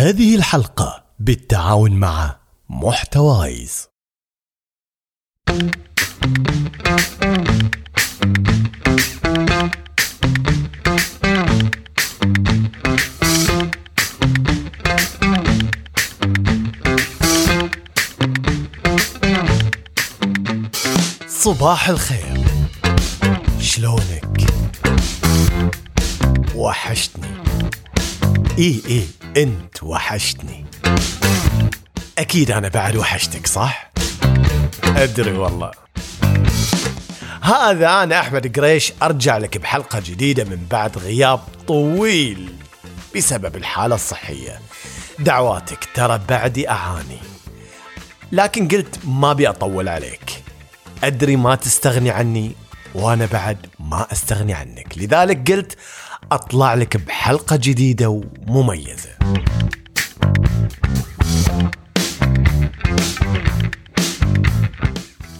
هذه الحلقة بالتعاون مع محتوايز. صباح الخير. شلونك؟ وحشتني. إيه إيه. انت وحشتني. أكيد أنا بعد وحشتك صح؟ ادري والله. هذا أنا أحمد قريش أرجع لك بحلقة جديدة من بعد غياب طويل بسبب الحالة الصحية. دعواتك ترى بعدي أعاني. لكن قلت ما أبي أطول عليك. أدري ما تستغني عني وأنا بعد ما أستغني عنك. لذلك قلت أطلع لك بحلقة جديدة ومميزة.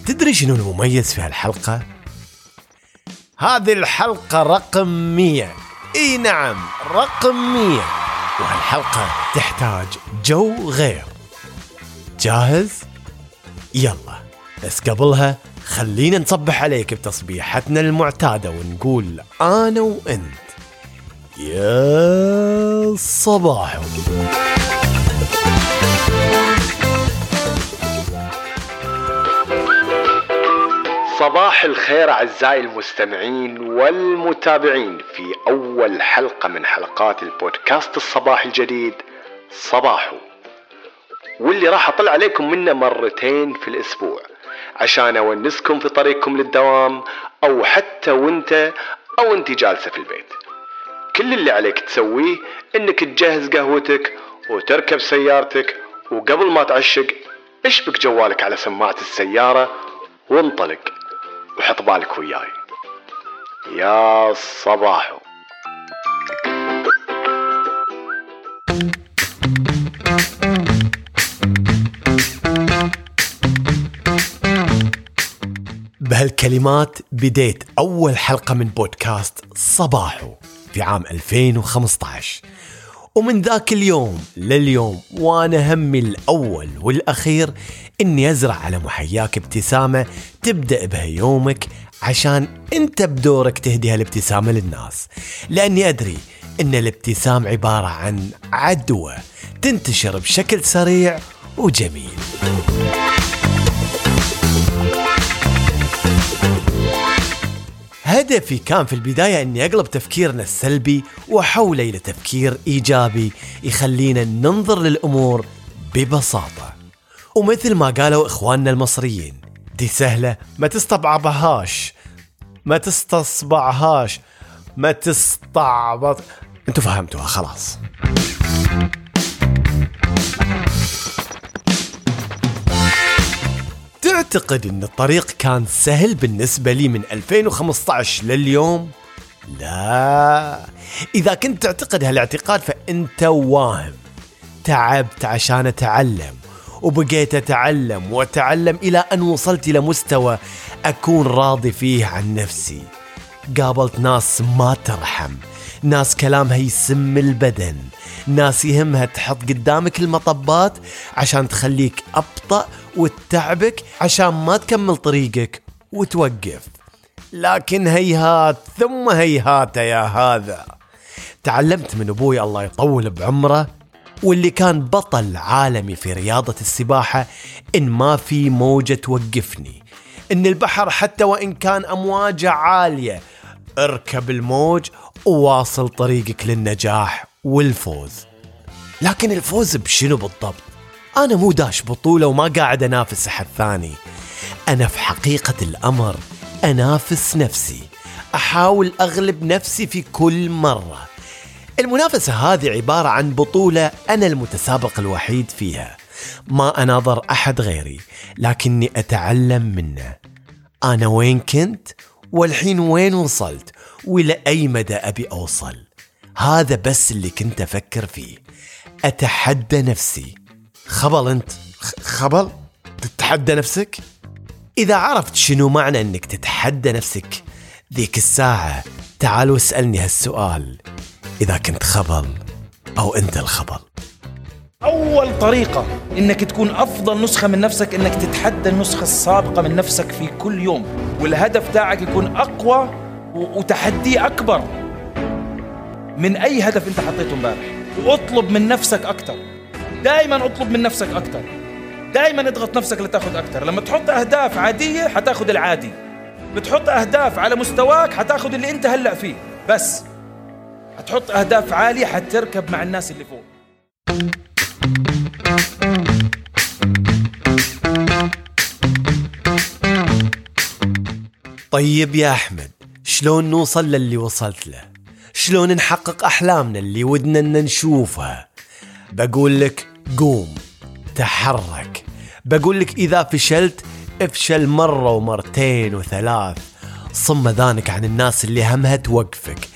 تدري شنو المميز في هالحلقة؟ هذه الحلقة رقم 100 إي نعم رقم 100 وهالحلقة تحتاج جو غير. جاهز؟ يلا. بس قبلها خلينا نصبح عليك بتصبيحتنا المعتادة ونقول أنا وأنت. يا صباح. صباح الخير أعزائي المستمعين والمتابعين في أول حلقة من حلقات البودكاست الصباحي الجديد صباحو واللي راح أطلع عليكم منه مرتين في الأسبوع عشان أونسكم في طريقكم للدوام أو حتى وأنت أو أنت جالسة في البيت. كل اللي عليك تسويه إنك تجهز قهوتك وتركب سيارتك وقبل ما تعشق اشبك جوالك على سماعة السيارة وانطلق وحط بالك وياي. يا صباحو بهالكلمات بديت أول حلقة من بودكاست صباحو. في عام 2015 ومن ذاك اليوم لليوم وأنا همي الأول والأخير إني أزرع على محياك ابتسامة تبدأ بها يومك عشان أنت بدورك تهدي هالابتسامة للناس. لأني أدري إن الابتسام عبارة عن عدوى تنتشر بشكل سريع وجميل. هدفي كان في البداية أني أقلب تفكيرنا السلبي وأحوله إلى تفكير إيجابي يخلينا ننظر للأمور ببساطة. ومثل ما قالوا إخواننا المصريين دي سهلة ما تستبعبهاش. ما تستصبعهاش. ما تستعبط. أنتوا فهمتوها خلاص. تعتقد إن الطريق كان سهل بالنسبة لي من 2015 لليوم؟ لا. إذا كنت تعتقد هالاعتقاد فأنت واهم تعبت عشان أتعلم وبقيت أتعلم وأتعلم إلى أن وصلت إلى مستوى أكون راضي فيه عن نفسي. قابلت ناس ما ترحم. ناس كلامها يسم البدن. ناس يهمها تحط قدامك المطبات عشان تخليك أبطأ وتتعبك عشان ما تكمل طريقك وتوقف. لكن هيهات ثم هيهات يا هذا. تعلمت من أبوي الله يطول بعمره واللي كان بطل عالمي في رياضة السباحة إن ما في موجة توقفني. إن البحر حتى وإن كان أمواجه عالية اركب الموج وواصل طريقك للنجاح والفوز. لكن الفوز بشنو بالضبط؟ أنا مو داش بطولة وما قاعد أنافس أحد ثاني. أنا في حقيقة الأمر أنافس نفسي. أحاول أغلب نفسي في كل مرة. المنافسة هذه عبارة عن بطولة أنا المتسابق الوحيد فيها. ما أناظر أحد غيري لكني أتعلم منه. أنا وين كنت؟ والحين وين وصلت؟ وإلى أي مدى أبي أوصل؟ هذا بس اللي كنت أفكر فيه. أتحدى نفسي. خبل أنت. خبل؟ تتحدى نفسك؟ إذا عرفت شنو معنى أنك تتحدى نفسك ذيك الساعة تعال واسألني هالسؤال. إذا كنت خبل أو أنت الخبل. أول طريقة إنك تكون أفضل نسخة من نفسك إنك تتحدى النسخة السابقة من نفسك في كل يوم والهدف تاعك يكون أقوى وتحدي أكبر. من أي هدف أنت حطيته امبارح؟ واطلب من نفسك أكثر دائما اطلب من نفسك أكثر دائما اضغط نفسك لتاخذ أكثر لما تحط أهداف عادية حتاخذ العادي. بتحط أهداف على مستواك حتاخذ اللي أنت هلأ فيه. بس هتحط أهداف عالية حتركب مع الناس اللي فوق. طيب يا أحمد شلون نوصل للي وصلت له؟ شلون نحقق أحلامنا اللي ودنا أن نشوفها؟ بقول لك قوم تحرك. بقول لك إذا فشلت افشل مرة ومرتين وثلاث. صم ذانك عن الناس اللي همها توقفك.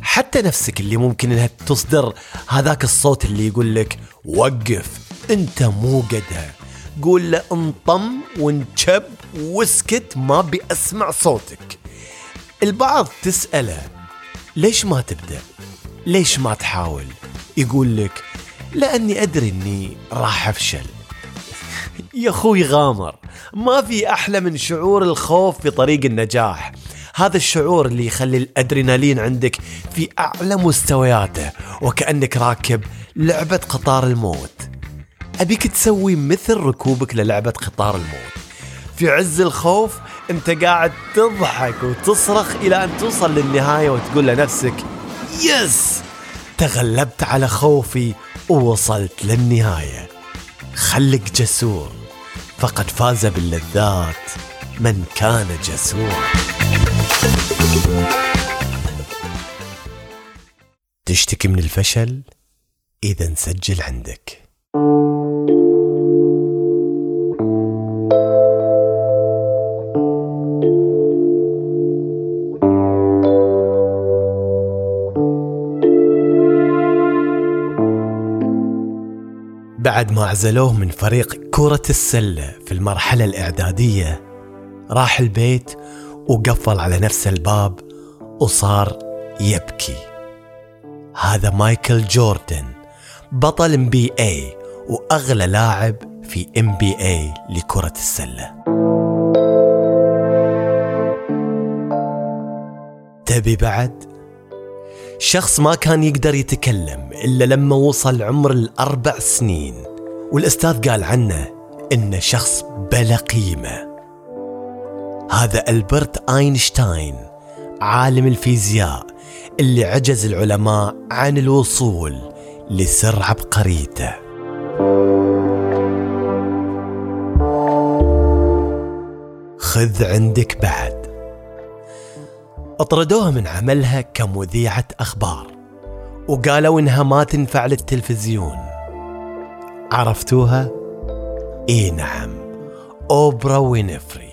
حتى نفسك اللي ممكن إنها تصدر هذاك الصوت اللي يقول لك وقف أنت مو قدها. قول له انطم وانشب واسكت ما بأسمع صوتك. البعض تسأله ليش ما تبدأ؟ ليش ما تحاول؟ يقول لك لأني أدري أني راح أفشل. يا أخوي غامر ما في أحلى من شعور الخوف في طريق النجاح. هذا الشعور اللي يخلي الأدرينالين عندك في أعلى مستوياته وكأنك راكب لعبة قطار الموت. أبيك تسوي مثل ركوبك للعبة قطار الموت. في عز الخوف انت قاعد تضحك وتصرخ إلى أن توصل للنهاية وتقول لنفسك يس تغلبت على خوفي ووصلت للنهاية. خلك جسور. فقد فاز باللذات من كان جسور. تشتكي من الفشل إذا نسجل عندك. ما عزلوه من فريق كرة السلة في المرحلة الإعدادية راح البيت وقفل على نفسه الباب وصار يبكي. هذا مايكل جوردن بطل NBA وأغلى لاعب في NBA لكرة السلة. تبي بعد؟ شخص ما كان يقدر يتكلم إلا لما وصل عمر الأربع سنين. والأستاذ قال عنه إنه شخص بلا قيمة. هذا ألبرت أينشتاين عالم الفيزياء اللي عجز العلماء عن الوصول لسر عبقريته. خذ عندك بعد. أطردوها من عملها كمذيعة أخبار وقالوا إنها ما تنفع للتلفزيون. عرفتوها؟ إي نعم أوبرا وينفري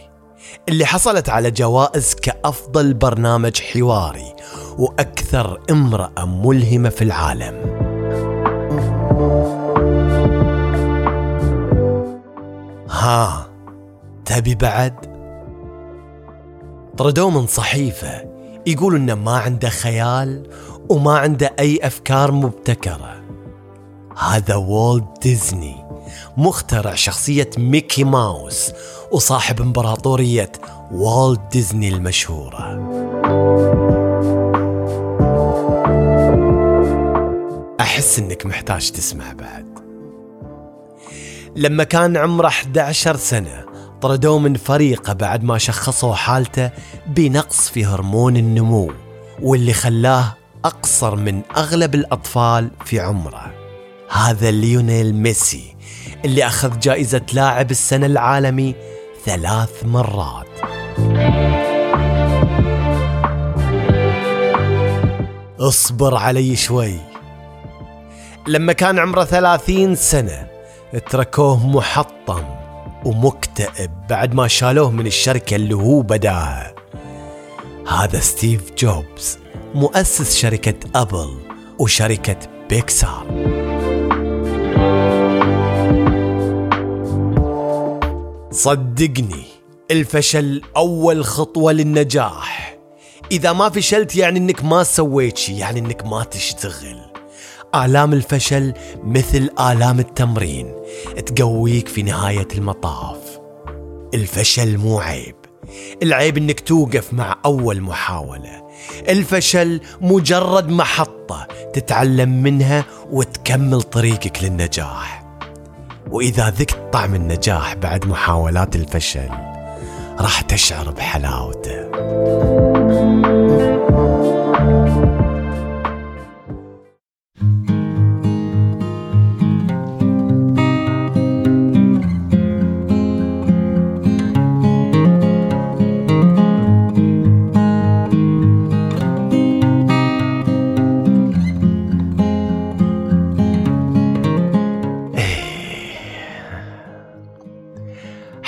اللي حصلت على جوائز كأفضل برنامج حواري وأكثر امرأة ملهمة في العالم ها تبي بعد؟ طردوه من صحيفة يقول إنه ما عنده خيال وما عنده أي أفكار مبتكرة هذا والت ديزني مخترع شخصية ميكي ماوس وصاحب إمبراطورية والت ديزني المشهورة. أحس إنك محتاج تسمع بعد. لما كان عمره 11 سنة طردوه من فريقه بعد ما شخصوا حالته بنقص في هرمون النمو واللي خلاه أقصر من أغلب الأطفال في عمره. هذا ليونيل ميسي اللي أخذ جائزة لاعب السنة العالمي ثلاث مرات. اصبر علي شوي. لما كان عمره ثلاثين سنة تركوه محطم ومكتئب بعد ما شالوه من الشركة اللي هو بداها هذا ستيف جوبز مؤسس شركة أبل وشركة بيكسار. صدقني الفشل أول خطوة للنجاح. إذا ما فشلت يعني إنك ما سويت شي يعني إنك ما تشتغل. آلام الفشل مثل آلام التمرين تقويك في نهاية المطاف. الفشل مو عيب. العيب إنك توقف مع أول محاولة. الفشل مجرد محطة تتعلم منها وتكمل طريقك للنجاح. وإذا ذقت طعم النجاح بعد محاولات الفشل راح تشعر بحلاوته.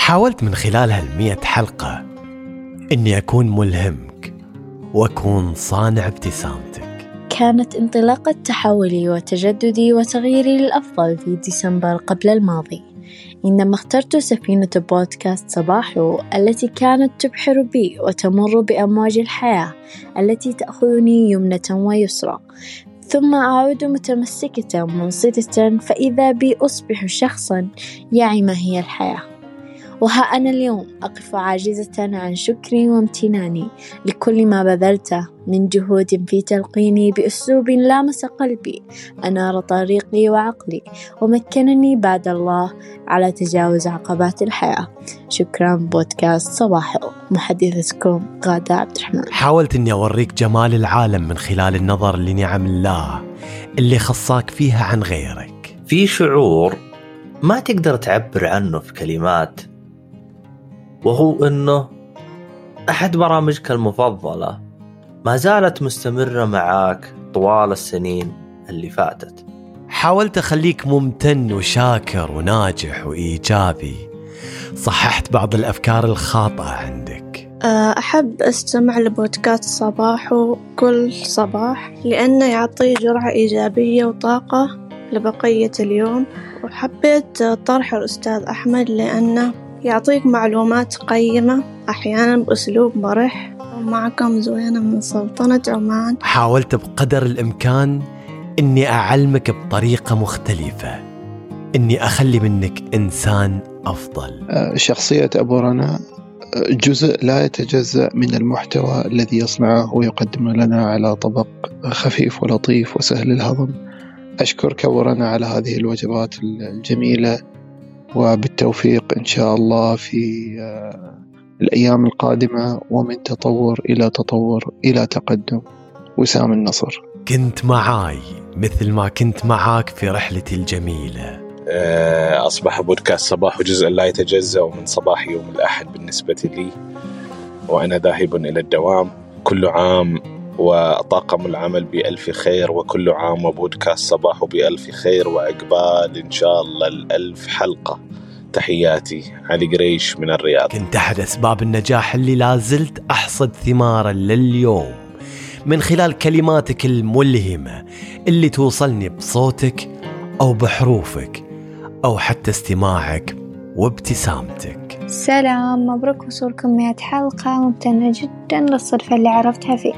حاولت من خلال هالمية حلقة إني أكون ملهمك وأكون صانع ابتسامتك. كانت انطلاقة تحولي وتجددي وتغييري للأفضل في ديسمبر قبل الماضي. عندما اخترت سفينة بودكاست صباحو التي كانت تبحر بي وتمر بأمواج الحياة التي تأخذني يمنة ويسرى. ثم أعود متمسكة منصتة فإذا بي أصبح شخصا يعي ما هي الحياة. وها أنا اليوم أقف عاجزة عن شكري وامتناني لكل ما بذلته من جهود في تلقيني بأسلوب لامس قلبي. أنار طريقي وعقلي ومكنني بعد الله على تجاوز عقبات الحياة. شكرا بودكاست صباحو محدثتكم غادة عبد الرحمن. حاولت أني أوريك جمال العالم من خلال النظر لنعم الله اللي خصاك فيها عن غيرك. في شعور ما تقدر تعبر عنه في كلمات وهو إنه أحد برامجك المفضلة. ما زالت مستمرة معاك طوال السنين اللي فاتت. حاولت أخليك ممتن وشاكر وناجح وإيجابي. صححت بعض الأفكار الخاطئة عندك. أحب أستمع لبودكاست صباح كل صباح لأنه يعطي جرعة إيجابية وطاقة لبقية اليوم. وحبيت طرح الأستاذ أحمد لأنه يعطيك معلومات قيمة أحيانا بأسلوب مرح. معكم زوينة من سلطنة عمان. حاولت بقدر الإمكان إني أعلمك بطريقة مختلفة. إني أخلي منك إنسان أفضل. شخصية أبو رنا جزء لا يتجزأ من المحتوى الذي يصنعه ويقدمه لنا على طبق خفيف ولطيف وسهل الهضم. أشكرك أبو رنا على هذه الوجبات الجميلة. وبالتوفيق إن شاء الله في آه، الأيام القادمة ومن تطور إلى تطور إلى تقدم. وسام النصر. كنت معاي مثل ما كنت معاك في رحلتي الجميلة. آه، أصبح بودكاست صباح جزءا لا يتجزأ من صباح يوم الأحد بالنسبة لي وأنا ذاهب إلى الدوام. كل عام وطاقم العمل بألف خير وكل عام وبودكاست صباح بألف خير وإقبال إن شاء الله الألف حلقة. تحياتي علي قريش من الرياض. كنت أحد أسباب النجاح اللي لازلت أحصد ثمارا لليوم. من خلال كلماتك الملهمة اللي توصلني بصوتك أو بحروفك أو حتى استماعك وابتسامتك. سلام مبروك وصولكم مئة حلقة ممتنة جدا للصدفة اللي عرفتها فيه.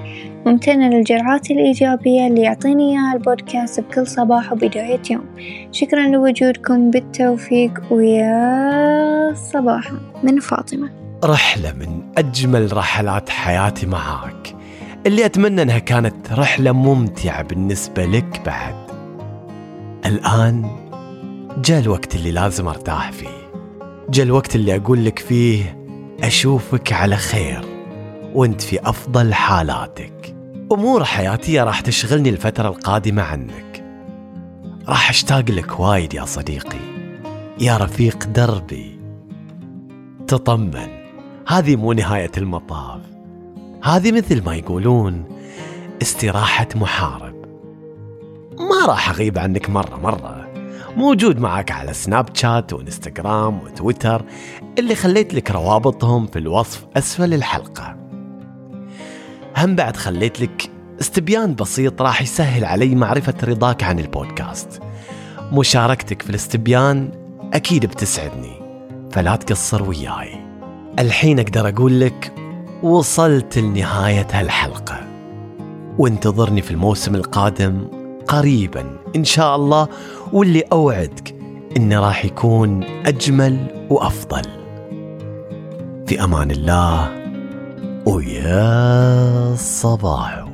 ممتنة للجرعات الإيجابية اللي يعطيني إياها البودكاست بكل صباح وبداية يوم. شكرا لوجودكم بالتوفيق ويا صباحا من فاطمة. رحلة من أجمل رحلات حياتي معاك. اللي أتمنى أنها كانت رحلة ممتعة بالنسبة لك بعد. الآن جاء الوقت اللي لازم أرتاح فيه. جاء الوقت اللي أقول لك فيه أشوفك على خير وأنت في أفضل حالاتك. أمور حياتية راح تشغلني الفترة القادمة عنك. راح أشتاق لك وايد يا صديقي. يا رفيق دربي. تطمن. هذه مو نهاية المطاف. هذه مثل ما يقولون استراحة محارب. ما راح أغيب عنك مرة مرة. موجود معك على سناب شات وإنستغرام وتويتر اللي خليت لك روابطهم في الوصف أسفل الحلقة. هم بعد خليت لك استبيان بسيط راح يسهل علي معرفة رضاك عن البودكاست. مشاركتك في الاستبيان أكيد بتسعدني فلا تقصر وياي. الحين أقدر أقول لك وصلت لنهاية هالحلقة. وانتظرني في الموسم القادم قريبا إن شاء الله واللي أوعدك إنه راح يكون أجمل وأفضل. في أمان الله ويا صباح